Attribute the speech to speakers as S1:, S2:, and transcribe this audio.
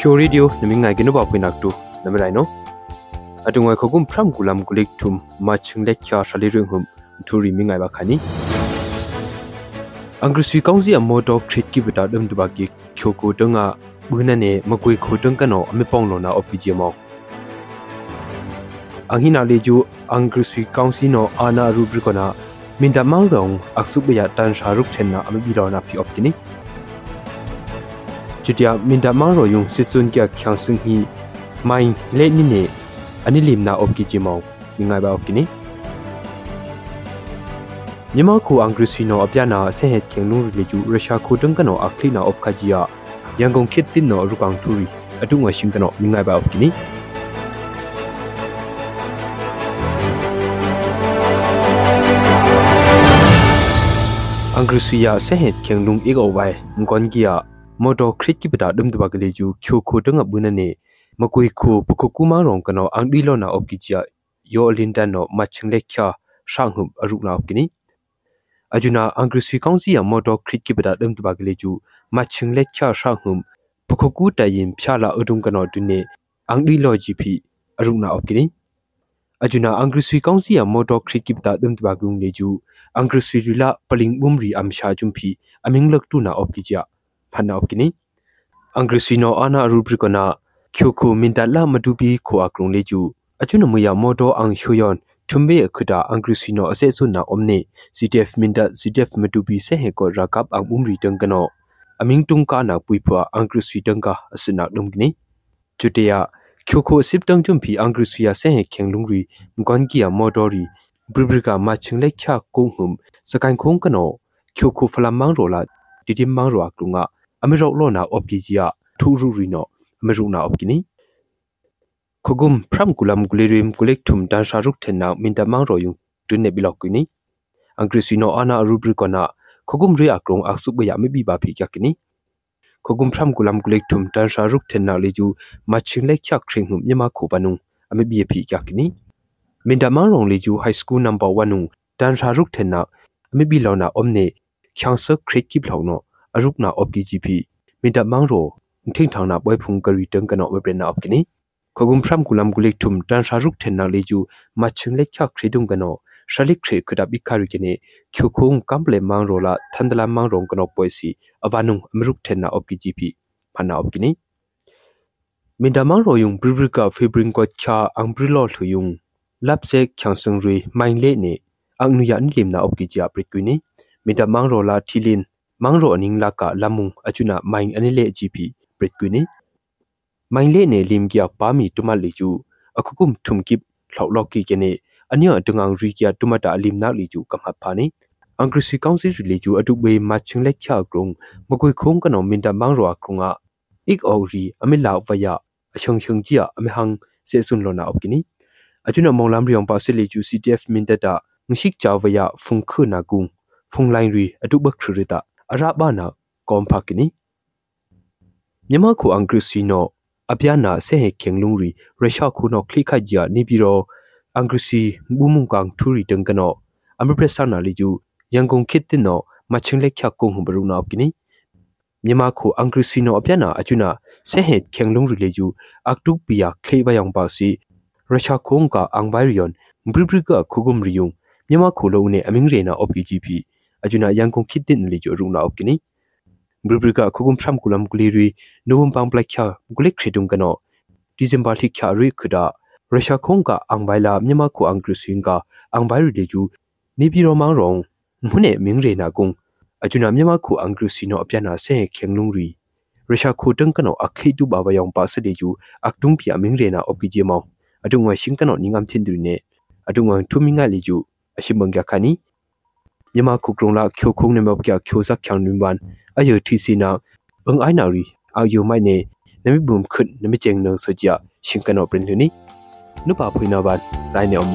S1: Kyo Radio nami ngai ginu ba puinak tu nami rai no atu ngai khogum phram gulam gulik tum ma chungle kya shali ring hum thuri mi ngai ba khani angriswi kaungzi amo dog treat ki bita dum du ba ki kyo ko danga buna ne magui kho dang kano ame pong lo na opg mo angina le ju angriswi kaungsi no ana rubri kona minda mang rong aksu ya tan sharuk chen na ame bi ro na phi op kini chutia minda mang ro yung sisun kya khyang sung hi mai le ni ne ani lim na op ki chi mo mi ngai ba op ki ni မြန်မာ ခုအင်္ဂရိစီနိုအပြနာဆဲဟက်ခင်နူရီဂျူရုရှားခုတန်ကနောအခလီနာအော့ခါဂျီယာရန်ကုန်ခေတ်တင်နောရူကောင်ထူရီအတုငွေရှင်ကနောမိငိုင်ပါအော့ကီနီအင်္ဂရိစီယာဆဲဟက်ခင်လုံအေဂိုဝိုင်ငွန်ကီယာ မော်တော်ခရစ်ကိပတာဒမ်တဘကလေးဂျူချိုခုတငါဘူးနနေမကွေခုပခုကူမာရောင်ကနောအန်ဒီလောနာအော့ကီချာယောလင်တန်နောမချင်းလက်ချာရှောင်းဟုအရုနာအော့ကီနီအဂျူနာအင်္ဂရိစီကောင်စီယာမော်တော်ခရစ်ကိပတာဒမ်တဘကလေးဂျူမချင်းလက်ချာရှောင်းဟုပခုကူတရင်ဖြာလာအဒုံကနောဒုနေအန်ဒီလောဂျီဖီအရုနာအော့ကီနီအဂျူနာအင်္ဂရိစီကောင်စီယာမော်တော်ခရစ်ကိပတာဒမ်တဘကုံလေးဂျူအင်္ဂရိစီရီလာပလင်ဘုံရီအမ်ရှာဂျုံဖီအမင်းလက်တူနာအော့ကီချာ phana opkini angrisino ana rubrikona kyoko mintala madubi kho akrong leju achuna muya modo ang shoyon thumbe khuda angrisino ase suna omne ctf minta ctf madubi se he ko rakap ang umri tangkano aming tungka na puipwa angriswi tangka asina dumgni chuteya kyoko siptang chumpi angriswiya se he khenglungri mgonkia modori bribrika machingle kya konghum sakan khong kano kyoko flamang rola didim mang ro akrunga အမေရောလောနာအော့ ပီဂျီယာထူရူရီနောအမေရုနာအော့ကီနီခဂုံဖရမ်ကူလမ်ဂူလီရီမ်ကူလက်ထုမ်တန်ရှာရုခထေနာမင်တမန်ရောယုံတွနေဘီလော့ကီနီအင်္ဂရိစီနောအနာရူဘရီကနာခဂုံရီအကရုံအခဆုဘယာမီဘီဘာဖီကကီနီခဂုံဖရမ်ကူလမ်ဂူလက်ထုမ်တန်ရှာရုခထေနာလီဂျူမချင်းလက်ချက်ခရင်ဟုမြမခုပနုံအမေဘီဖီကကီနီမင်တမန်ရောလီဂျူဟိုက်စကူးနံပါတ်1နုံတန်ရှာရုခထေနာအမေဘီလောနာအုံနေချောင်ဆခရစ်ကိပလောနော အရုကနာအော့ပီဂျီပီမင်တမောင်ရိုထင်းထောင်နာပွဲဖုန်ကရီတန်ကနောမပရနာအော့ကနီခဂုံဖရမ်ကူလမ်ဂူလိထုမ်တန်ရှာရုကထေနာလေဂျူမချင်းလက်ချခရီဒုံကနောရှလိခရီခဒဘိခါရီကနေကျူခုံကမ်ပလေမောင်ရိုလာသန်ဒလာမောင်ရောကနောပွဲစီအဝနုံအမရုကထေနာအော့ပီဂျီပီဖနာအော့ကနီမင်တမောင်ရိုယုံဘရီဘရီကဖေဘရင်ကိုချာအမ်ဘရီလောထူယုံလပ်ဆက်ချောင်စံရီမိုင်လေနေအန်နူယာနိလင်နာအော့ကီဂျီအပရိကွီနီမင်တမောင်ရိုလာထီလင် mangro aning laka lamung achuna main anile gp britkwini mainle ne limkia pami tumal li chu akukum thumkip thlauloki kene anya tungang ri kya tumata limna li chu kamhat phani angrisi council li chu atubwe maching lek kya grong makoi khong kano minta mangro akrunga ik ori amila vaya achong chong chia amehang se sun lona opkini achuna monglam riong pa se li chu ctf minta ta ngshik chawaya phungkhu na gung phunglain ri atubak thrita အရဘာနာကွန်ဖကနီမြမခုအင်္ဂရိစီနိုအပြာနာဆေဟေခေငလုံရီရရှာခုနောခလိခဂျာနေပြီးတော့အင်္ဂရိစီဘူမုန်ကန်ထူရီတန်ကနောအမပရက်ဆာနာလီဂျူရန်ကုန်ခေတ်တင်နောမချင်းလက်ချကုံဟုဘရုနာကနီမြမခုအင်္ဂရိစီနိုအပြာနာအချွနာဆေဟေခေငလုံရီလေဂျူအက်တုပီယာခလေဘယောင်ပါစီရရှာခုံကအန်ဘိုင်ရီယွန်ဘရီဘရီကခုဂုံရီယုံမြမခုလုံးနဲ့အမင်းရေနာ OPGP ajuna yangkong khitin li jo rungna opkini bribrika khugum phram kulam kuliri novum pang plak kha gulik khridung kano december thik kha ri khuda russia khongka angbaila myama khu angkru swinga angbai ri ju ni pi ro mang rong mune ming re na kung ajuna myama khu angkru sino apyana se khenglung ri russia khu tang kano akhi tu ba ba yong pa se de ju aktung pia ming re na opki je mau adung wa sing kano ningam thin du ne adung wa thu minga li ju ashimang ga khani မြန် မာခုကရုံလာချိုခုံနေမပကချိုဇက်ချောင်းနွန်ဝန်အယုတီစီနာအင်အိုင်နာရီအာယုမိုင်နေနမီဘုံခွတ်နမီကျင်းနဆကြရှင်ကနောပရင်ဟနီနုပါဖွေနာဘတ်ရိုင်းနေအမ္ဘ